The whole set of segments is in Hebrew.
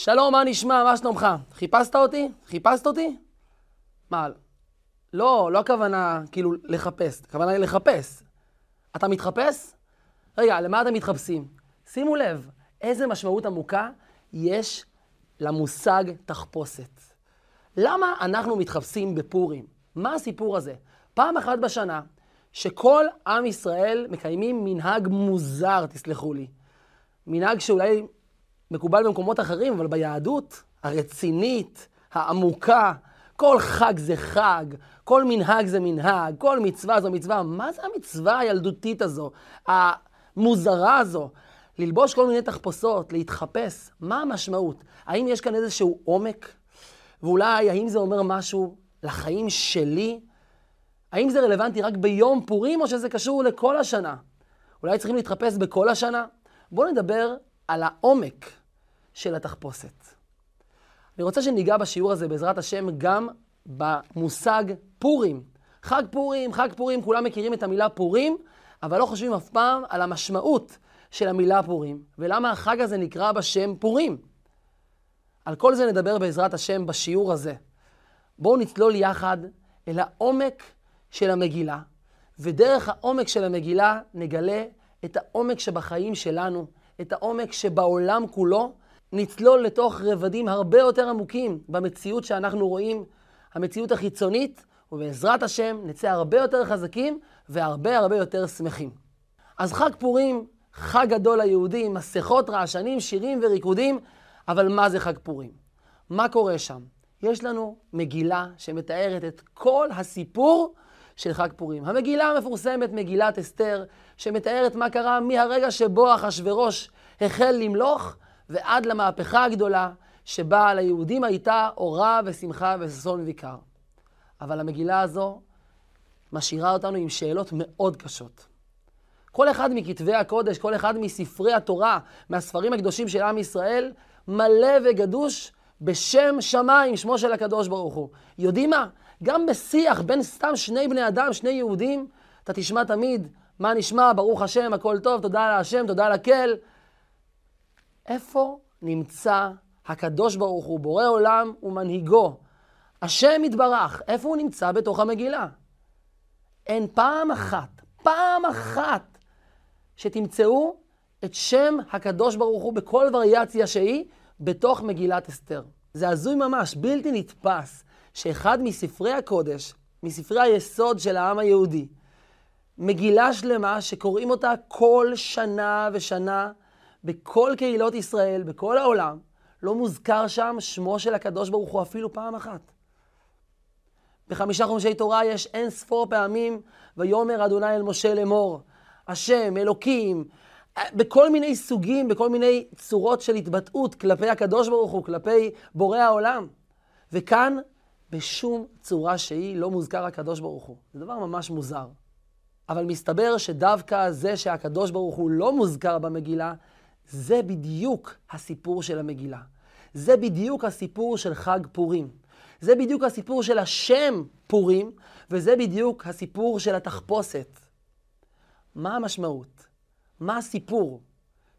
שלום, מה נשמע? מה שלומך? חיפשת אותי? חיפשת אותי? מה, לא, לא הכוונה כאילו לחפש, הכוונה היא לחפש. אתה מתחפש? רגע, למה אתם מתחפשים? שימו לב, איזה משמעות עמוקה יש למושג תחפושת. למה אנחנו מתחפשים בפורים? מה הסיפור הזה? פעם אחת בשנה, שכל עם ישראל מקיימים מנהג מוזר, תסלחו לי. מנהג שאולי מקובל במקומות אחרים, אבל ביהדות הרצינית, העמוקה, כל חג זה חג, כל מנהג זה מנהג, כל מצווה זו מצווה. מה זה המצווה הילדותית הזו, המוזרה הזו? ללבוש כל מיני תחפושות, להתחפש, מה המשמעות? האם יש כאן איזשהו עומק? ואולי האם זה אומר משהו לחיים שלי? האם זה רלוונטי רק ביום פורים, או שזה קשור לכל השנה? אולי צריכים להתחפש בכל השנה? בואו נדבר על העומק של התחפושת. אני רוצה שניגע בשיעור הזה, בעזרת השם, גם במושג פורים. חג פורים, חג פורים, כולם מכירים את המילה פורים, אבל לא חושבים אף פעם על המשמעות של המילה פורים, ולמה החג הזה נקרא בשם פורים. על כל זה נדבר בעזרת השם בשיעור הזה. בואו נצלול יחד אל העומק של המגילה, ודרך העומק של המגילה נגלה את העומק שבחיים שלנו, את העומק שבעולם כולו, נצלול לתוך רבדים הרבה יותר עמוקים במציאות שאנחנו רואים, המציאות החיצונית, ובעזרת השם נצא הרבה יותר חזקים והרבה הרבה יותר שמחים. אז חג פורים, חג גדול ליהודים, מסכות, רעשנים, שירים וריקודים, אבל מה זה חג פורים? מה קורה שם? יש לנו מגילה שמתארת את כל הסיפור של חג פורים. המגילה המפורסמת, מגילת אסתר, שמתארת מה קרה מהרגע שבו אחשורוש החל למלוך ועד למהפכה הגדולה שבה ליהודים הייתה אורה ושמחה וששון ויקר. אבל המגילה הזו משאירה אותנו עם שאלות מאוד קשות. כל אחד מכתבי הקודש, כל אחד מספרי התורה, מהספרים הקדושים של עם ישראל, מלא וגדוש בשם שמיים, שמו של הקדוש ברוך הוא. יודעים מה? גם בשיח בין סתם שני בני אדם, שני יהודים, אתה תשמע תמיד, מה נשמע, ברוך השם, הכל טוב, תודה להשם, תודה לקל. איפה נמצא הקדוש ברוך הוא, בורא עולם ומנהיגו? השם יתברך, איפה הוא נמצא בתוך המגילה? אין פעם אחת, פעם אחת, שתמצאו את שם הקדוש ברוך הוא בכל וריאציה שהיא בתוך מגילת אסתר. זה הזוי ממש, בלתי נתפס, שאחד מספרי הקודש, מספרי היסוד של העם היהודי, מגילה שלמה שקוראים אותה כל שנה ושנה בכל קהילות ישראל, בכל העולם, לא מוזכר שם שמו של הקדוש ברוך הוא אפילו פעם אחת. בחמישה חומשי תורה יש אין ספור פעמים, ויאמר אדוני אל משה לאמור, השם, אלוקים, בכל מיני סוגים, בכל מיני צורות של התבטאות כלפי הקדוש ברוך הוא, כלפי בורא העולם. וכאן, בשום צורה שהיא לא מוזכר הקדוש ברוך הוא. זה דבר ממש מוזר. אבל מסתבר שדווקא זה שהקדוש ברוך הוא לא מוזכר במגילה, זה בדיוק הסיפור של המגילה. זה בדיוק הסיפור של חג פורים. זה בדיוק הסיפור של השם פורים, וזה בדיוק הסיפור של התחפושת. מה המשמעות? מה הסיפור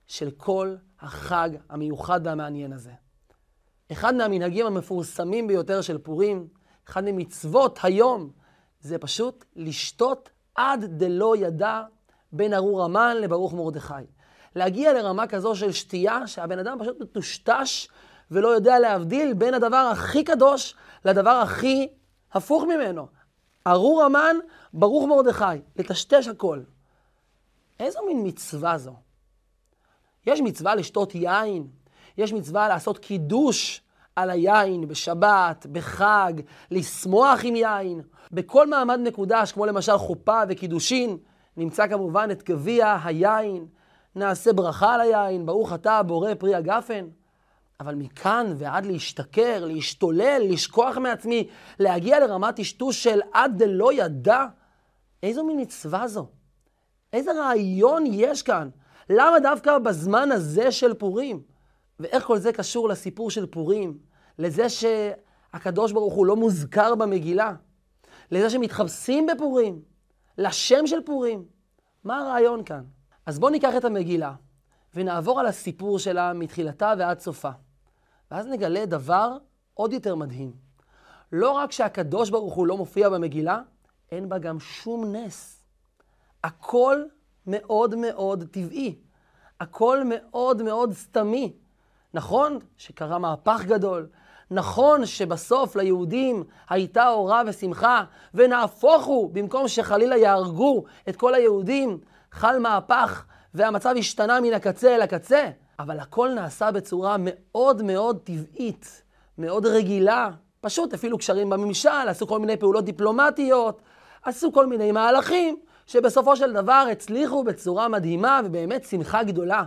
של כל החג המיוחד והמעניין הזה? אחד מהמנהגים המפורסמים ביותר של פורים, אחד ממצוות היום, זה פשוט לשתות עד דלא ידע בין ארור המן לברוך מרדכי. להגיע לרמה כזו של שתייה, שהבן אדם פשוט מטושטש ולא יודע להבדיל בין הדבר הכי קדוש לדבר הכי הפוך ממנו. ארור המן, ברוך מרדכי, לטשטש הכל. איזו מין מצווה זו? יש מצווה לשתות יין, יש מצווה לעשות קידוש על היין בשבת, בחג, לשמוח עם יין. בכל מעמד מקודש, כמו למשל חופה וקידושין, נמצא כמובן את גביע היין, נעשה ברכה על היין, ברוך אתה בורא פרי הגפן. אבל מכאן ועד להשתכר, להשתולל, לשכוח מעצמי, להגיע לרמת טשטוש של עד דלא ידע, איזו מין מצווה זו? איזה רעיון יש כאן? למה דווקא בזמן הזה של פורים? ואיך כל זה קשור לסיפור של פורים? לזה שהקדוש ברוך הוא לא מוזכר במגילה? לזה שמתחפשים בפורים? לשם של פורים? מה הרעיון כאן? אז בואו ניקח את המגילה ונעבור על הסיפור שלה מתחילתה ועד סופה. ואז נגלה דבר עוד יותר מדהים. לא רק שהקדוש ברוך הוא לא מופיע במגילה, אין בה גם שום נס. הכל מאוד מאוד טבעי. הכל מאוד מאוד סתמי. נכון שקרה מהפך גדול, נכון שבסוף ליהודים הייתה אורה ושמחה, ונהפוך הוא, במקום שחלילה יהרגו את כל היהודים, חל מהפך והמצב השתנה מן הקצה אל הקצה, אבל הכל נעשה בצורה מאוד מאוד טבעית, מאוד רגילה. פשוט הפעילו קשרים בממשל, עשו כל מיני פעולות דיפלומטיות, עשו כל מיני מהלכים, שבסופו של דבר הצליחו בצורה מדהימה ובאמת שמחה גדולה.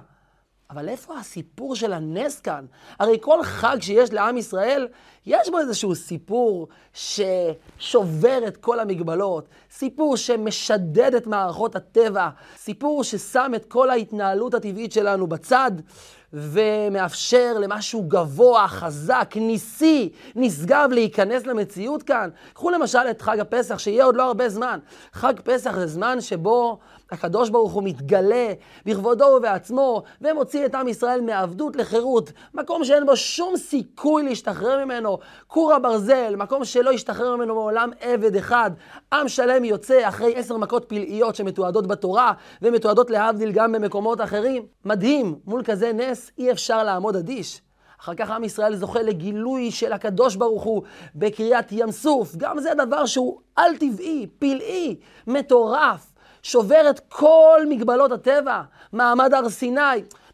אבל איפה הסיפור של הנס כאן? הרי כל חג שיש לעם ישראל, יש בו איזשהו סיפור ששובר את כל המגבלות, סיפור שמשדד את מערכות הטבע, סיפור ששם את כל ההתנהלות הטבעית שלנו בצד. ומאפשר למשהו גבוה, חזק, ניסי, נשגב להיכנס למציאות כאן. קחו למשל את חג הפסח, שיהיה עוד לא הרבה זמן. חג פסח זה זמן שבו הקדוש ברוך הוא מתגלה בכבודו ובעצמו, ומוציא את עם ישראל מעבדות לחירות. מקום שאין בו שום סיכוי להשתחרר ממנו. כור הברזל, מקום שלא ישתחרר ממנו מעולם עבד אחד. עם שלם יוצא אחרי עשר מכות פלאיות שמתועדות בתורה, ומתועדות להבדיל גם במקומות אחרים. מדהים, מול כזה נס אי אפשר לעמוד אדיש. אחר כך עם ישראל זוכה לגילוי של הקדוש ברוך הוא בקריאת ים סוף. גם זה דבר שהוא על-טבעי, פלאי, מטורף. שובר את כל מגבלות הטבע, מעמד הר סיני.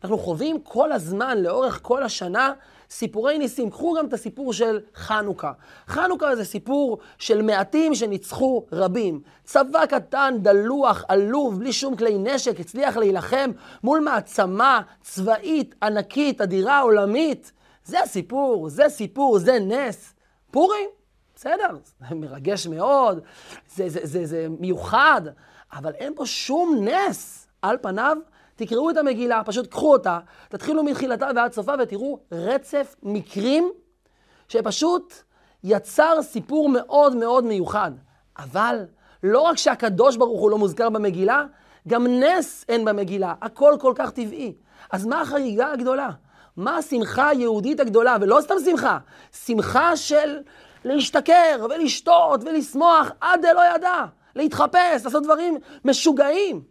אנחנו חווים כל הזמן, לאורך כל השנה, סיפורי ניסים. קחו גם את הסיפור של חנוכה. חנוכה זה סיפור של מעטים שניצחו רבים. צבא קטן, דלוח, עלוב, בלי שום כלי נשק, הצליח להילחם מול מעצמה צבאית, ענקית, אדירה, עולמית. זה הסיפור, זה סיפור, זה נס. פורים, בסדר, זה מרגש מאוד, זה, זה, זה, זה מיוחד, אבל אין פה שום נס. על פניו, תקראו את המגילה, פשוט קחו אותה, תתחילו מתחילתה ועד סופה ותראו רצף מקרים שפשוט יצר סיפור מאוד מאוד מיוחד. אבל לא רק שהקדוש ברוך הוא לא מוזכר במגילה, גם נס אין במגילה, הכל כל כך טבעי. אז מה החגיגה הגדולה? מה השמחה היהודית הגדולה? ולא סתם שמחה, שמחה של להשתכר ולשתות ולשמוח עד דלא ידע. להתחפש, לעשות דברים משוגעים.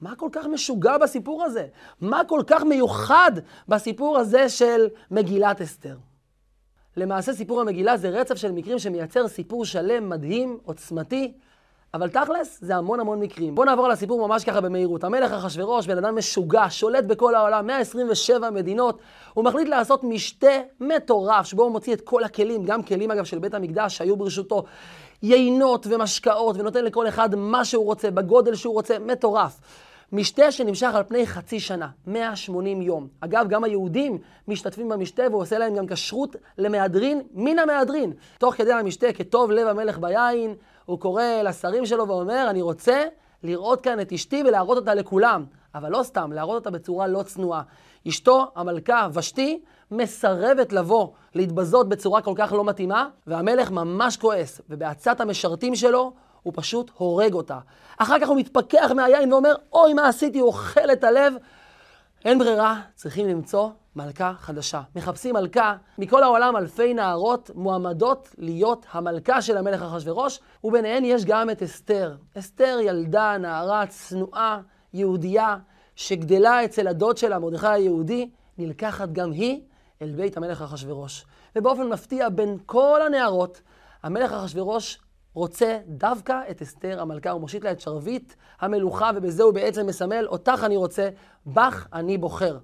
מה כל כך משוגע בסיפור הזה? מה כל כך מיוחד בסיפור הזה של מגילת אסתר? למעשה סיפור המגילה זה רצף של מקרים שמייצר סיפור שלם, מדהים, עוצמתי, אבל תכלס זה המון המון מקרים. בואו נעבור על הסיפור ממש ככה במהירות. המלך אחשורוש, בן אדם משוגע, שולט בכל העולם, 127 מדינות, הוא מחליט לעשות משתה מטורף, שבו הוא מוציא את כל הכלים, גם כלים אגב של בית המקדש שהיו ברשותו, יינות ומשקאות, ונותן לכל אחד מה שהוא רוצה, בגודל שהוא רוצה, מטורף. משתה שנמשך על פני חצי שנה, 180 יום. אגב, גם היהודים משתתפים במשתה והוא עושה להם גם כשרות למהדרין מן המהדרין. תוך כדי המשתה, כטוב לב המלך ביין, הוא קורא לשרים שלו ואומר, אני רוצה לראות כאן את אשתי ולהראות אותה לכולם. אבל לא סתם, להראות אותה בצורה לא צנועה. אשתו, המלכה ושתי, מסרבת לבוא להתבזות בצורה כל כך לא מתאימה, והמלך ממש כועס, ובעצת המשרתים שלו הוא פשוט הורג אותה. אחר כך הוא מתפכח מהיין ואומר, אוי, מה עשיתי? הוא אוכל את הלב. אין ברירה, צריכים למצוא מלכה חדשה. מחפשים מלכה, מכל העולם אלפי נערות מועמדות להיות המלכה של המלך אחשורוש, וביניהן יש גם את אסתר. אסתר ילדה, נערה צנועה, יהודייה, שגדלה אצל הדוד שלה, מרדכי היהודי, נלקחת גם היא אל בית המלך אחשורוש. ובאופן מפתיע, בין כל הנערות, המלך אחשורוש רוצה דווקא את אסתר המלכה, הוא מושיט לה את שרביט המלוכה, ובזה הוא בעצם מסמל, אותך אני רוצה, בך אני בוחר.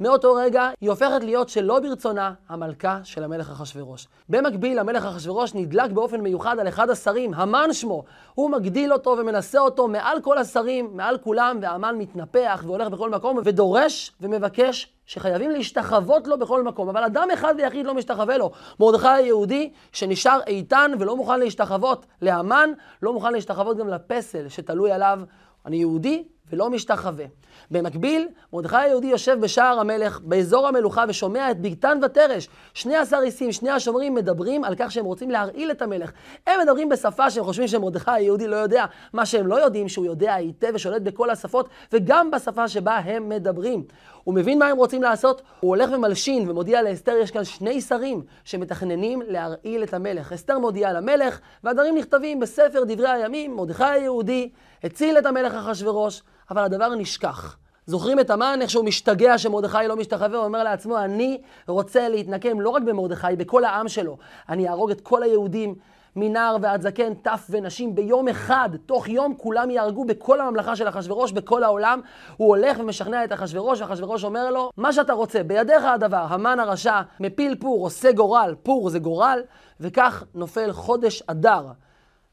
מאותו רגע היא הופכת להיות שלא ברצונה המלכה של המלך אחשורוש. במקביל, המלך אחשורוש נדלק באופן מיוחד על אחד השרים, המן שמו. הוא מגדיל אותו ומנסה אותו מעל כל השרים, מעל כולם, והמן מתנפח והולך בכל מקום ודורש ומבקש שחייבים להשתחוות לו בכל מקום. אבל אדם אחד ויחיד לא משתחווה לו. מרדכי היהודי שנשאר איתן ולא מוכן להשתחוות להמן, לא מוכן להשתחוות גם לפסל שתלוי עליו. אני יהודי ולא משתחווה. במקביל, מרדכי היהודי יושב בשער המלך, באזור המלוכה, ושומע את בגתן ותרש. שני הסריסים, שני השומרים, מדברים על כך שהם רוצים להרעיל את המלך. הם מדברים בשפה שהם חושבים שמרדכי היהודי לא יודע, מה שהם לא יודעים, שהוא יודע היטב ושולט בכל השפות, וגם בשפה שבה הם מדברים. הוא מבין מה הם רוצים לעשות, הוא הולך ומלשין ומודיע לאסתר, יש כאן שני שרים שמתכננים להרעיל את המלך. אסתר מודיעה למלך, והדברים נכתבים בספר דברי הימים, מרדכי היהודי הציל את המלך אחשורוש, אבל הדבר נשכח. זוכרים את המן, איך שהוא משתגע שמרדכי לא משתחווה, הוא אומר לעצמו, אני רוצה להתנקם לא רק במרדכי, בכל העם שלו. אני אהרוג את כל היהודים, מנער ועד זקן, טף ונשים, ביום אחד, תוך יום כולם יהרגו בכל הממלכה של אחשורוש, בכל העולם. הוא הולך ומשכנע את אחשורוש, ואחשורוש אומר לו, מה שאתה רוצה, בידיך הדבר. המן הרשע מפיל פור, עושה גורל, פור זה גורל, וכך נופל חודש אדר.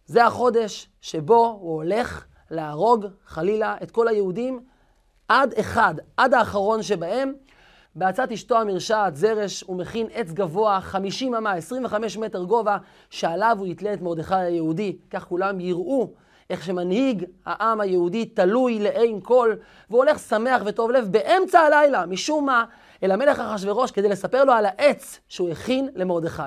זה החודש שבו הוא הולך להרוג, חלילה, את כל היהודים עד אחד, עד האחרון שבהם. בעצת אשתו המרשעת, זרש, הוא מכין עץ גבוה, 50 אמה, 25 מטר גובה, שעליו הוא יתלה את מרדכי היהודי. כך כולם יראו איך שמנהיג העם היהודי תלוי לעין כל, והוא הולך שמח וטוב לב באמצע הלילה, משום מה, אל המלך אחשורוש כדי לספר לו על העץ שהוא הכין למרדכי.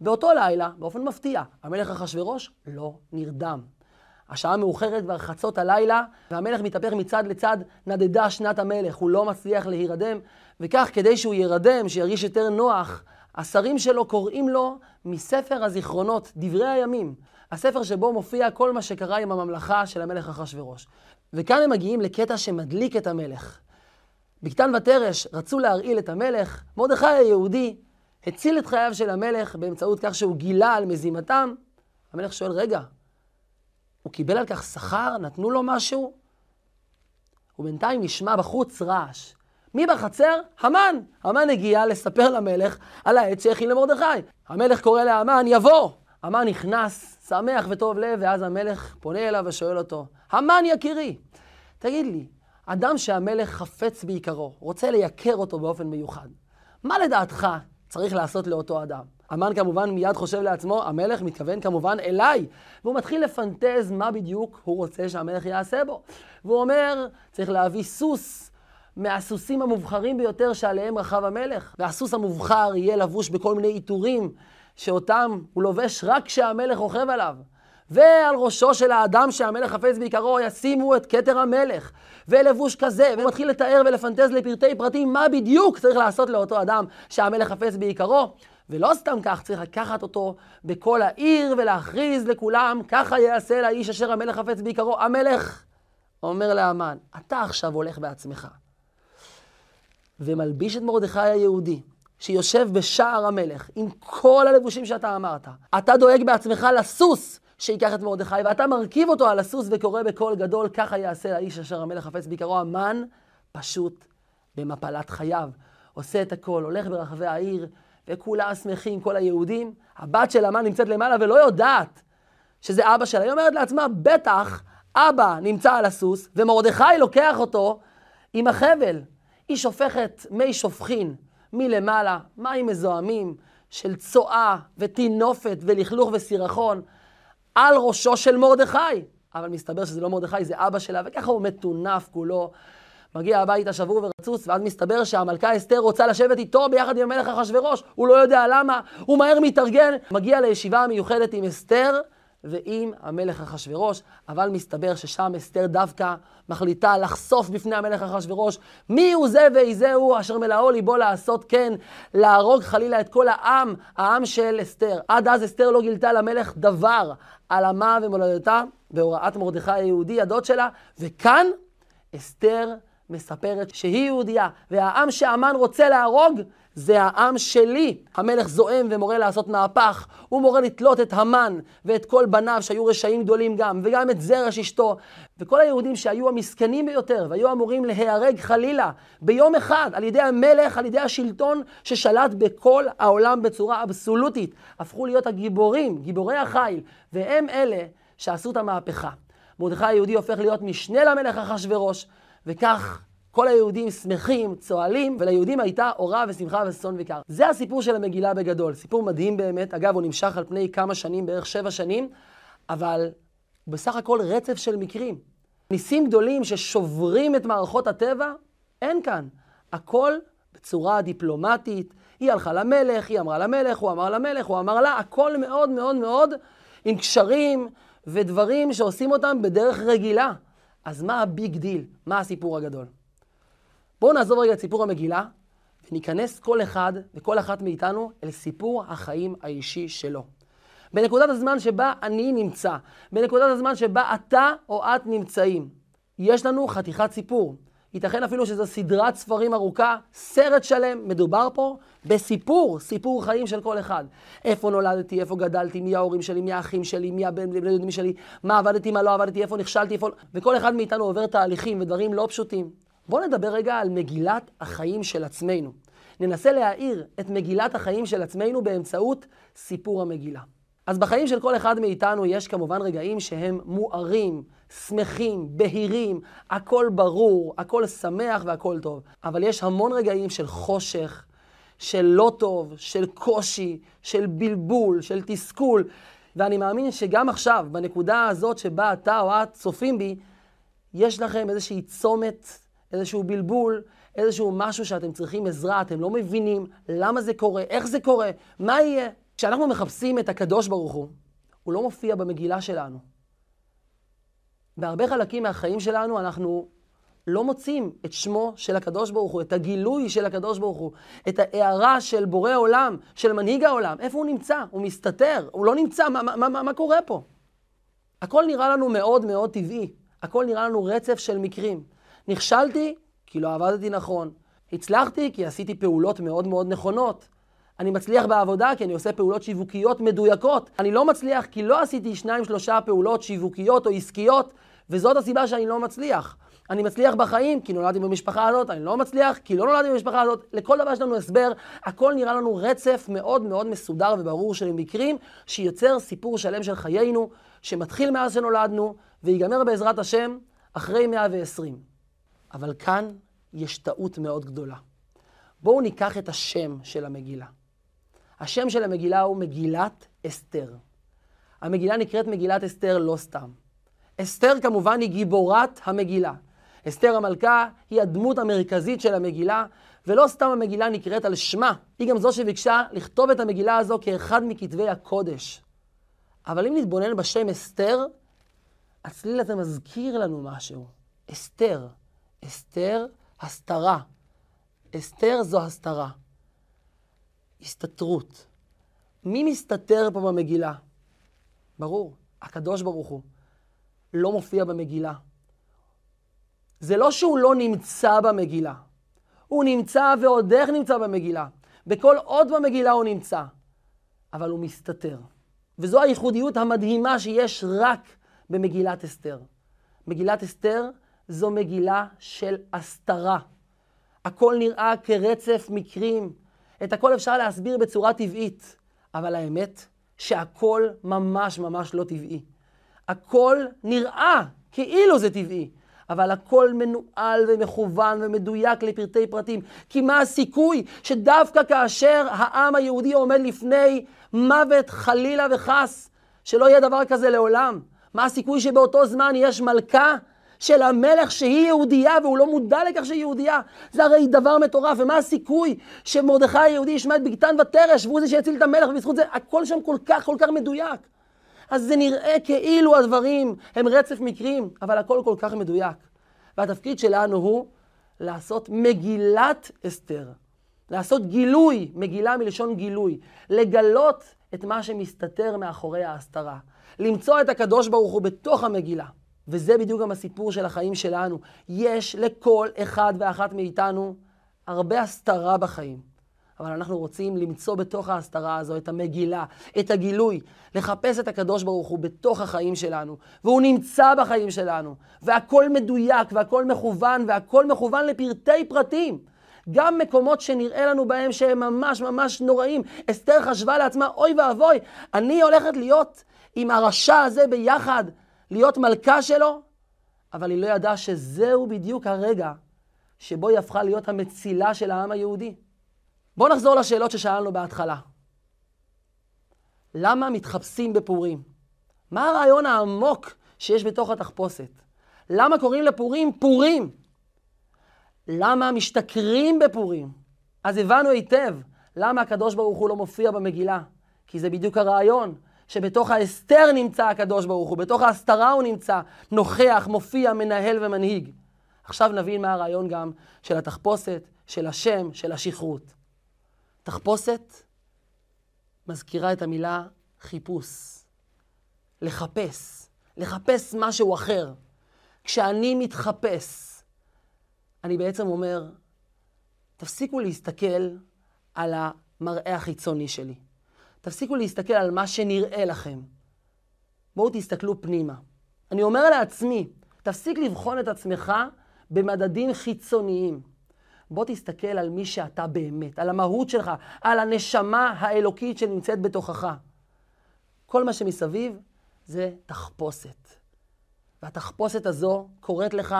באותו לילה, באופן מפתיע, המלך אחשורוש לא נרדם. השעה מאוחרת כבר חצות הלילה, והמלך מתהפך מצד לצד, נדדה שנת המלך, הוא לא מצליח להירדם, וכך כדי שהוא יירדם, שירגיש יותר נוח, השרים שלו קוראים לו מספר הזיכרונות, דברי הימים, הספר שבו מופיע כל מה שקרה עם הממלכה של המלך אחשורוש. וכאן הם מגיעים לקטע שמדליק את המלך. בקתן ותרש רצו להרעיל את המלך, מרדכי היהודי הציל את חייו של המלך באמצעות כך שהוא גילה על מזימתם. המלך שואל, רגע, הוא קיבל על כך שכר? נתנו לו משהו? ובינתיים נשמע בחוץ רעש. מי בחצר? המן. המן הגיע לספר למלך על העץ שהכין למרדכי. המלך קורא להמן, יבוא. המן נכנס, שמח וטוב לב, ואז המלך פונה אליו ושואל אותו, המן יקירי, תגיד לי, אדם שהמלך חפץ בעיקרו, רוצה לייקר אותו באופן מיוחד, מה לדעתך צריך לעשות לאותו אדם? המן כמובן מיד חושב לעצמו, המלך מתכוון כמובן אליי. והוא מתחיל לפנטז מה בדיוק הוא רוצה שהמלך יעשה בו. והוא אומר, צריך להביא סוס מהסוסים המובחרים ביותר שעליהם רכב המלך. והסוס המובחר יהיה לבוש בכל מיני עיטורים שאותם הוא לובש רק כשהמלך רוכב עליו. ועל ראשו של האדם שהמלך חפץ בעיקרו ישימו את כתר המלך, ולבוש כזה, והוא מתחיל לתאר ולפנטז לפרטי פרטים מה בדיוק צריך לעשות לאותו אדם שהמלך חפץ בעיקרו. ולא סתם כך, צריך לקחת אותו בכל העיר ולהכריז לכולם, ככה יעשה לאיש אשר המלך חפץ בעיקרו. המלך אומר לאמן, אתה עכשיו הולך בעצמך, ומלביש את מרדכי היהודי, שיושב בשער המלך, עם כל הלבושים שאתה אמרת. אתה דואג בעצמך לסוס שיקח את מרדכי, ואתה מרכיב אותו על הסוס וקורא בקול גדול, ככה יעשה לאיש אשר המלך חפץ בעיקרו. המן פשוט במפלת חייו. עושה את הכל, הולך ברחבי העיר, וכולם שמחים, כל היהודים. הבת של המן נמצאת למעלה ולא יודעת שזה אבא שלה. היא אומרת לעצמה, בטח אבא נמצא על הסוס, ומרדכי לוקח אותו עם החבל. היא שופכת מי שופכין מלמעלה, מים מזוהמים של צואה וטינופת ולכלוך וסירחון על ראשו של מרדכי. אבל מסתבר שזה לא מרדכי, זה אבא שלה, וככה הוא מטונף כולו. מגיע הביתה שבור ורצוץ, ואז מסתבר שהמלכה אסתר רוצה לשבת איתו ביחד עם המלך אחשורוש. הוא לא יודע למה, הוא מהר מתארגן, מגיע לישיבה המיוחדת עם אסתר ועם המלך אחשורוש, אבל מסתבר ששם אסתר דווקא מחליטה לחשוף בפני המלך אחשורוש מי הוא זה ואיזהו אשר מלאו ליבו לעשות כן, להרוג חלילה את כל העם, העם של אסתר. עד אז אסתר לא גילתה למלך דבר על עמה ומולדתה בהוראת מרדכי היהודי, הדוד שלה, וכאן אסתר מספרת שהיא יהודייה, והעם שהמן רוצה להרוג זה העם שלי. המלך זועם ומורה לעשות מהפך, הוא מורה לתלות את המן ואת כל בניו שהיו רשעים גדולים גם, וגם את זרש אשתו, וכל היהודים שהיו המסכנים ביותר והיו אמורים להיהרג חלילה ביום אחד על ידי המלך, על ידי השלטון ששלט בכל העולם בצורה אבסולוטית, הפכו להיות הגיבורים, גיבורי החיל, והם אלה שעשו את המהפכה. מרדכי היהודי הופך להיות משנה למלך אחשורוש, וכך כל היהודים שמחים, צוהלים, וליהודים הייתה אורה ושמחה וששון וקר. זה הסיפור של המגילה בגדול. סיפור מדהים באמת. אגב, הוא נמשך על פני כמה שנים, בערך שבע שנים, אבל בסך הכל רצף של מקרים. ניסים גדולים ששוברים את מערכות הטבע, אין כאן. הכל בצורה דיפלומטית. היא הלכה למלך, היא אמרה למלך, הוא אמר למלך, הוא אמר לה, הכל מאוד מאוד מאוד עם קשרים ודברים שעושים אותם בדרך רגילה. אז מה ה big deal? מה הסיפור הגדול? בואו נעזוב רגע את סיפור המגילה, וניכנס כל אחד וכל אחת מאיתנו אל סיפור החיים האישי שלו. בנקודת הזמן שבה אני נמצא, בנקודת הזמן שבה אתה או את נמצאים, יש לנו חתיכת סיפור. ייתכן אפילו שזו סדרת ספרים ארוכה, סרט שלם, מדובר פה בסיפור, סיפור חיים של כל אחד. איפה נולדתי, איפה גדלתי, מי ההורים שלי, מי האחים שלי, מי הבן בני דודים שלי, מה עבדתי, מה לא עבדתי, איפה נכשלתי, איפה... וכל אחד מאיתנו עובר תהליכים ודברים לא פשוטים. בואו נדבר רגע על מגילת החיים של עצמנו. ננסה להאיר את מגילת החיים של עצמנו באמצעות סיפור המגילה. אז בחיים של כל אחד מאיתנו יש כמובן רגעים שהם מוארים, שמחים, בהירים, הכל ברור, הכל שמח והכל טוב. אבל יש המון רגעים של חושך, של לא טוב, של קושי, של בלבול, של תסכול. ואני מאמין שגם עכשיו, בנקודה הזאת שבה אתה או את צופים בי, יש לכם איזושהי צומת, איזשהו בלבול, איזשהו משהו שאתם צריכים עזרה, אתם לא מבינים למה זה קורה, איך זה קורה, מה יהיה. כשאנחנו מחפשים את הקדוש ברוך הוא, הוא לא מופיע במגילה שלנו. בהרבה חלקים מהחיים שלנו אנחנו לא מוצאים את שמו של הקדוש ברוך הוא, את הגילוי של הקדוש ברוך הוא, את ההערה של בורא עולם, של מנהיג העולם. איפה הוא נמצא? הוא מסתתר, הוא לא נמצא, מה, מה, מה, מה קורה פה? הכל נראה לנו מאוד מאוד טבעי, הכל נראה לנו רצף של מקרים. נכשלתי כי לא עבדתי נכון, הצלחתי כי עשיתי פעולות מאוד מאוד נכונות. אני מצליח בעבודה כי אני עושה פעולות שיווקיות מדויקות. אני לא מצליח כי לא עשיתי שניים שלושה פעולות שיווקיות או עסקיות, וזאת הסיבה שאני לא מצליח. אני מצליח בחיים כי נולדתי במשפחה הזאת, אני לא מצליח כי לא נולדתי במשפחה הזאת. לכל דבר יש לנו הסבר, הכל נראה לנו רצף מאוד מאוד מסודר וברור של מקרים, שיוצר סיפור שלם של חיינו, שמתחיל מאז שנולדנו, ויגמר בעזרת השם אחרי 120. אבל כאן יש טעות מאוד גדולה. בואו ניקח את השם של המגילה. השם של המגילה הוא מגילת אסתר. המגילה נקראת מגילת אסתר לא סתם. אסתר כמובן היא גיבורת המגילה. אסתר המלכה היא הדמות המרכזית של המגילה, ולא סתם המגילה נקראת על שמה, היא גם זו שביקשה לכתוב את המגילה הזו כאחד מכתבי הקודש. אבל אם נתבונן בשם אסתר, הצליל הזה מזכיר לנו משהו. אסתר. אסתר, הסתרה. אסתר זו הסתרה. הסתתרות. מי מסתתר פה במגילה? ברור, הקדוש ברוך הוא. לא מופיע במגילה. זה לא שהוא לא נמצא במגילה. הוא נמצא ועוד איך נמצא במגילה. בכל עוד במגילה הוא נמצא. אבל הוא מסתתר. וזו הייחודיות המדהימה שיש רק במגילת אסתר. מגילת אסתר זו מגילה של הסתרה. הכל נראה כרצף מקרים. את הכל אפשר להסביר בצורה טבעית, אבל האמת שהכל ממש ממש לא טבעי. הכל נראה כאילו זה טבעי, אבל הכל מנוהל ומכוון ומדויק לפרטי פרטים. כי מה הסיכוי שדווקא כאשר העם היהודי עומד לפני מוות חלילה וחס, שלא יהיה דבר כזה לעולם? מה הסיכוי שבאותו זמן יש מלכה של המלך שהיא יהודייה והוא לא מודע לכך שהיא יהודייה. זה הרי דבר מטורף, ומה הסיכוי שמרדכי היהודי ישמע את בגתן ותרש והוא זה שיציל את המלך, ובזכות זה הכל שם כל כך כל כך מדויק. אז זה נראה כאילו הדברים הם רצף מקרים, אבל הכל כל כך מדויק. והתפקיד שלנו הוא לעשות מגילת אסתר. לעשות גילוי, מגילה מלשון גילוי. לגלות את מה שמסתתר מאחורי ההסתרה. למצוא את הקדוש ברוך הוא בתוך המגילה. וזה בדיוק גם הסיפור של החיים שלנו. יש לכל אחד ואחת מאיתנו הרבה הסתרה בחיים. אבל אנחנו רוצים למצוא בתוך ההסתרה הזו את המגילה, את הגילוי, לחפש את הקדוש ברוך הוא בתוך החיים שלנו, והוא נמצא בחיים שלנו, והכל מדויק, והכל מכוון, והכל מכוון לפרטי פרטים. גם מקומות שנראה לנו בהם שהם ממש ממש נוראים. אסתר חשבה לעצמה, אוי ואבוי, אני הולכת להיות עם הרשע הזה ביחד, להיות מלכה שלו, אבל היא לא ידעה שזהו בדיוק הרגע שבו היא הפכה להיות המצילה של העם היהודי. בואו נחזור לשאלות ששאלנו בהתחלה. למה מתחפשים בפורים? מה הרעיון העמוק שיש בתוך התחפושת? למה קוראים לפורים פורים? למה משתכרים בפורים? אז הבנו היטב למה הקדוש ברוך הוא לא מופיע במגילה. כי זה בדיוק הרעיון. שבתוך ההסתר נמצא הקדוש ברוך הוא, בתוך ההסתרה הוא נמצא, נוכח, מופיע, מנהל ומנהיג. עכשיו נבין מה הרעיון גם של התחפושת, של השם, של השכרות. תחפושת מזכירה את המילה חיפוש. לחפש. לחפש משהו אחר. כשאני מתחפש, אני בעצם אומר, תפסיקו להסתכל על המראה החיצוני שלי. תפסיקו להסתכל על מה שנראה לכם. בואו תסתכלו פנימה. אני אומר לעצמי, תפסיק לבחון את עצמך במדדים חיצוניים. בוא תסתכל על מי שאתה באמת, על המהות שלך, על הנשמה האלוקית שנמצאת בתוכך. כל מה שמסביב זה תחפושת. והתחפושת הזו קוראת לך,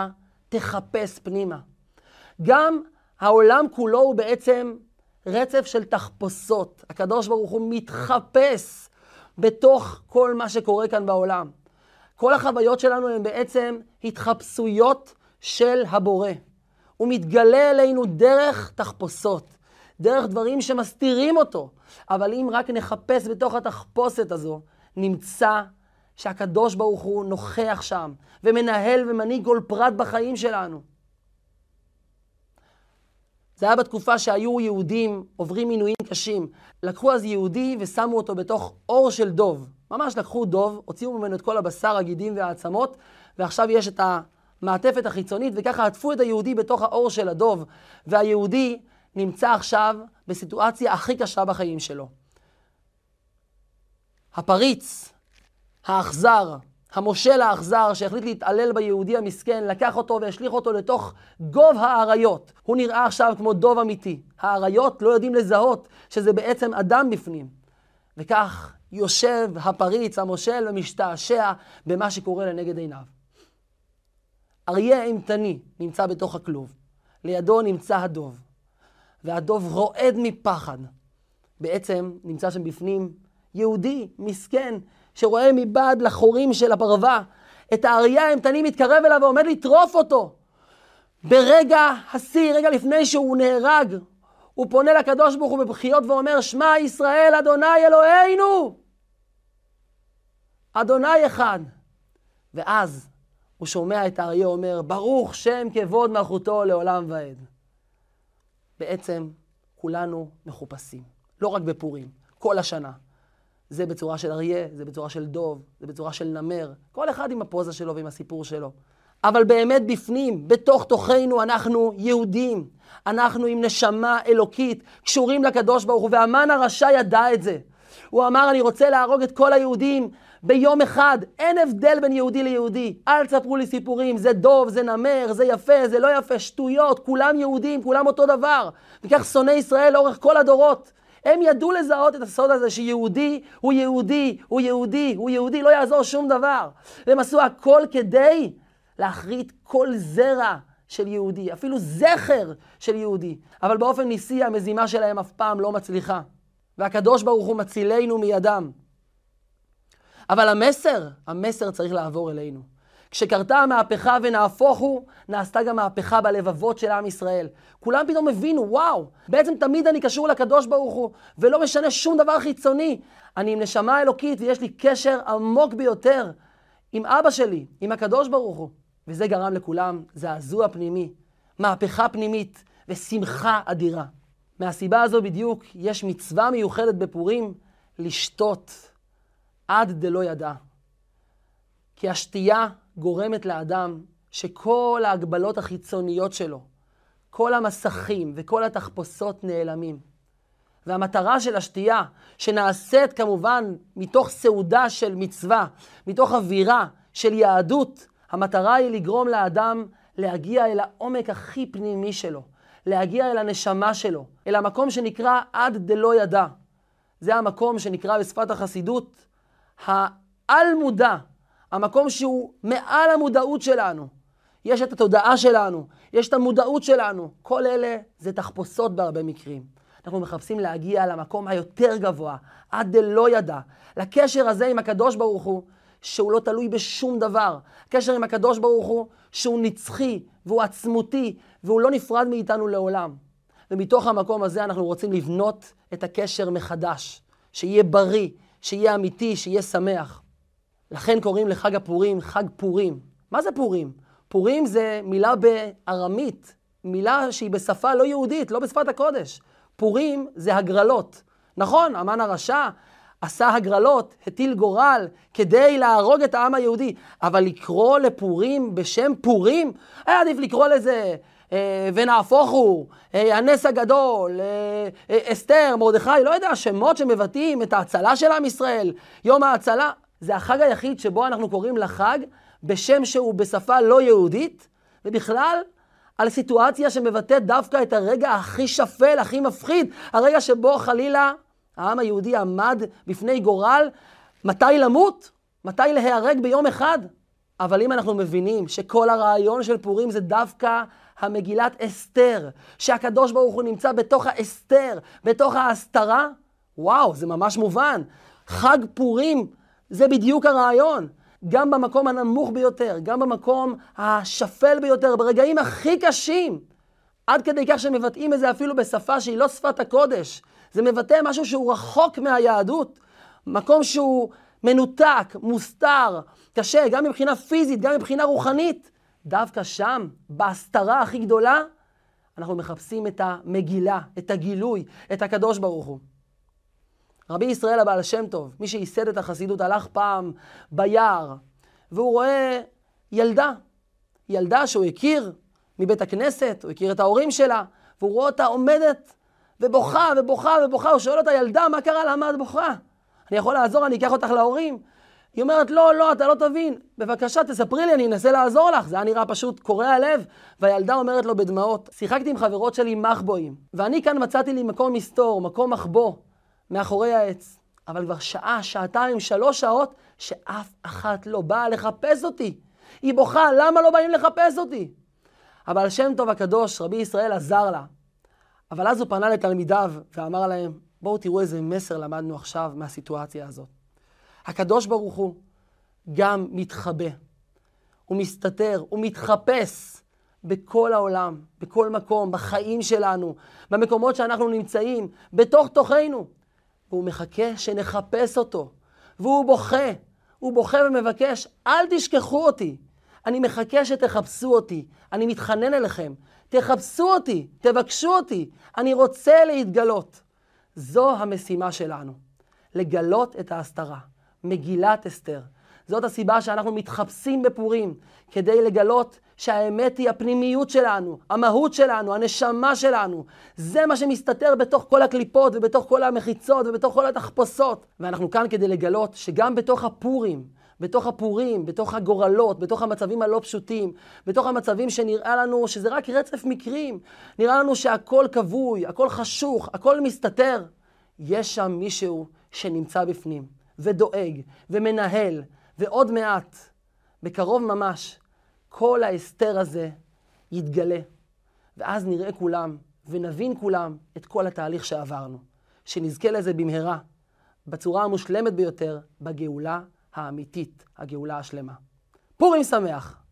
תחפש פנימה. גם העולם כולו הוא בעצם רצף של תחפושות. הקדוש ברוך הוא מתחפש בתוך כל מה שקורה כאן בעולם. כל החוויות שלנו הן בעצם התחפשויות של הבורא. הוא מתגלה אלינו דרך תחפושות, דרך דברים שמסתירים אותו. אבל אם רק נחפש בתוך התחפושת הזו, נמצא שהקדוש ברוך הוא נוכח שם, ומנהל ומנהיג כל פרט בחיים שלנו. זה היה בתקופה שהיו יהודים עוברים עינויים קשים. לקחו אז יהודי ושמו אותו בתוך אור של דוב. ממש לקחו דוב, הוציאו ממנו את כל הבשר, הגידים והעצמות, ועכשיו יש את המעטפת החיצונית, וככה עטפו את היהודי בתוך האור של הדוב. והיהודי נמצא עכשיו בסיטואציה הכי קשה בחיים שלו. הפריץ, האכזר, המושל האכזר שהחליט להתעלל ביהודי המסכן, לקח אותו והשליך אותו לתוך גוב האריות. הוא נראה עכשיו כמו דוב אמיתי. האריות לא יודעים לזהות שזה בעצם אדם בפנים. וכך יושב הפריץ, המושל, ומשתעשע במה שקורה לנגד עיניו. אריה אימתני נמצא בתוך הכלוב. לידו נמצא הדוב. והדוב רועד מפחד. בעצם נמצא שם בפנים יהודי, מסכן, שרואה מבעד לחורים של הפרווה את האריה האימתני מתקרב אליו ועומד לטרוף אותו. ברגע השיא, רגע לפני שהוא נהרג, הוא פונה לקדוש ברוך הוא בבכיות ואומר, שמע ישראל, אדוני אלוהינו! אדוני אחד. ואז הוא שומע את האריה אומר, ברוך שם כבוד מלכותו לעולם ועד. בעצם כולנו מחופשים, לא רק בפורים, כל השנה. זה בצורה של אריה, זה בצורה של דוב, זה בצורה של נמר, כל אחד עם הפוזה שלו ועם הסיפור שלו. אבל באמת בפנים, בתוך תוכנו, אנחנו יהודים. אנחנו עם נשמה אלוקית, קשורים לקדוש ברוך הוא, והמן הרשע ידע את זה. הוא אמר, אני רוצה להרוג את כל היהודים ביום אחד. אין הבדל בין יהודי ליהודי. אל תספרו לי סיפורים, זה דוב, זה נמר, זה יפה, זה לא יפה, שטויות, כולם יהודים, כולם אותו דבר. וכך שונאי ישראל לאורך כל הדורות. הם ידעו לזהות את הסוד הזה שיהודי הוא יהודי, הוא יהודי, הוא יהודי, לא יעזור שום דבר. והם עשו הכל כדי להכרית כל זרע של יהודי, אפילו זכר של יהודי. אבל באופן ניסי המזימה שלהם אף פעם לא מצליחה. והקדוש ברוך הוא מצילנו מידם. אבל המסר, המסר צריך לעבור אלינו. כשקרתה המהפכה ונהפוך הוא, נעשתה גם מהפכה בלבבות של עם ישראל. כולם פתאום הבינו, וואו, בעצם תמיד אני קשור לקדוש ברוך הוא, ולא משנה שום דבר חיצוני. אני עם נשמה אלוקית ויש לי קשר עמוק ביותר עם אבא שלי, עם הקדוש ברוך הוא. וזה גרם לכולם זעזוע פנימי, מהפכה פנימית ושמחה אדירה. מהסיבה הזו בדיוק יש מצווה מיוחדת בפורים לשתות עד דלא ידע. כי השתייה גורמת לאדם שכל ההגבלות החיצוניות שלו, כל המסכים וכל התחפושות נעלמים. והמטרה של השתייה, שנעשית כמובן מתוך סעודה של מצווה, מתוך אווירה של יהדות, המטרה היא לגרום לאדם להגיע אל העומק הכי פנימי שלו, להגיע אל הנשמה שלו, אל המקום שנקרא עד דלא ידע. זה המקום שנקרא בשפת החסידות העל-מודע, המקום שהוא מעל המודעות שלנו. יש את התודעה שלנו, יש את המודעות שלנו. כל אלה זה תחפושות בהרבה מקרים. אנחנו מחפשים להגיע למקום היותר גבוה, עד דלא ידע, לקשר הזה עם הקדוש ברוך הוא, שהוא לא תלוי בשום דבר. קשר עם הקדוש ברוך הוא, שהוא נצחי והוא עצמותי, והוא לא נפרד מאיתנו לעולם. ומתוך המקום הזה אנחנו רוצים לבנות את הקשר מחדש, שיהיה בריא, שיהיה אמיתי, שיהיה שמח. לכן קוראים לחג הפורים חג פורים. מה זה פורים? פורים זה מילה בארמית, מילה שהיא בשפה לא יהודית, לא בשפת הקודש. פורים זה הגרלות. נכון, המן הרשע עשה הגרלות, הטיל גורל כדי להרוג את העם היהודי, אבל לקרוא לפורים בשם פורים, היה עדיף לקרוא לזה ונהפוך הוא, אה, הנס הגדול, אה, אה, אסתר, מרדכי, לא יודע, שמות שמבטאים את ההצלה של עם ישראל, יום ההצלה. זה החג היחיד שבו אנחנו קוראים לחג בשם שהוא בשפה לא יהודית, ובכלל על סיטואציה שמבטאת דווקא את הרגע הכי שפל, הכי מפחיד, הרגע שבו חלילה העם היהודי עמד בפני גורל, מתי למות? מתי להיהרג ביום אחד? אבל אם אנחנו מבינים שכל הרעיון של פורים זה דווקא המגילת אסתר, שהקדוש ברוך הוא נמצא בתוך האסתר, בתוך ההסתרה, וואו, זה ממש מובן. חג פורים זה בדיוק הרעיון. גם במקום הנמוך ביותר, גם במקום השפל ביותר, ברגעים הכי קשים, עד כדי כך שמבטאים את זה אפילו בשפה שהיא לא שפת הקודש. זה מבטא משהו שהוא רחוק מהיהדות, מקום שהוא מנותק, מוסתר, קשה, גם מבחינה פיזית, גם מבחינה רוחנית. דווקא שם, בהסתרה הכי גדולה, אנחנו מחפשים את המגילה, את הגילוי, את הקדוש ברוך הוא. רבי ישראל הבעל שם טוב, מי שייסד את החסידות, הלך פעם ביער, והוא רואה ילדה, ילדה שהוא הכיר מבית הכנסת, הוא הכיר את ההורים שלה, והוא רואה אותה עומדת ובוכה ובוכה ובוכה, הוא שואל אותה, ילדה, מה קרה? למה את בוכה? אני יכול לעזור, אני אקח אותך להורים. היא אומרת, לא, לא, אתה לא תבין. בבקשה, תספרי לי, אני אנסה לעזור לך. זה היה נראה פשוט קורע לב. והילדה אומרת לו בדמעות, שיחקתי עם חברות שלי מחבואים, ואני כאן מצאתי לי מקום מסתור, מקום מחבוא, מאחורי העץ. אבל כבר שעה, שעתיים, שלוש שעות, שאף אחת לא באה לחפש אותי. היא בוכה, למה לא באים לחפש אותי? אבל שם טוב הקדוש, רבי ישראל, עזר לה. אבל אז הוא פנה לתלמידיו ואמר להם, בואו תראו איזה מסר למדנו עכשיו מהסיטואציה הזאת. הקדוש ברוך הוא גם מתחבא, הוא מסתתר, הוא מתחפש בכל העולם, בכל מקום, בחיים שלנו, במקומות שאנחנו נמצאים, בתוך תוכנו. והוא מחכה שנחפש אותו, והוא בוכה, הוא בוכה ומבקש, אל תשכחו אותי. אני מחכה שתחפשו אותי, אני מתחנן אליכם, תחפשו אותי, תבקשו אותי, אני רוצה להתגלות. זו המשימה שלנו, לגלות את ההסתרה. מגילת אסתר. זאת הסיבה שאנחנו מתחפשים בפורים, כדי לגלות שהאמת היא הפנימיות שלנו, המהות שלנו, הנשמה שלנו. זה מה שמסתתר בתוך כל הקליפות ובתוך כל המחיצות ובתוך כל התחפושות. ואנחנו כאן כדי לגלות שגם בתוך הפורים, בתוך הפורים, בתוך הגורלות, בתוך המצבים הלא פשוטים, בתוך המצבים שנראה לנו שזה רק רצף מקרים, נראה לנו שהכל כבוי, הכל חשוך, הכל מסתתר, יש שם מישהו שנמצא בפנים. ודואג ומנהל, ועוד מעט, בקרוב ממש, כל ההסתר הזה יתגלה. ואז נראה כולם ונבין כולם את כל התהליך שעברנו. שנזכה לזה במהרה, בצורה המושלמת ביותר, בגאולה האמיתית, הגאולה השלמה. פורים שמח!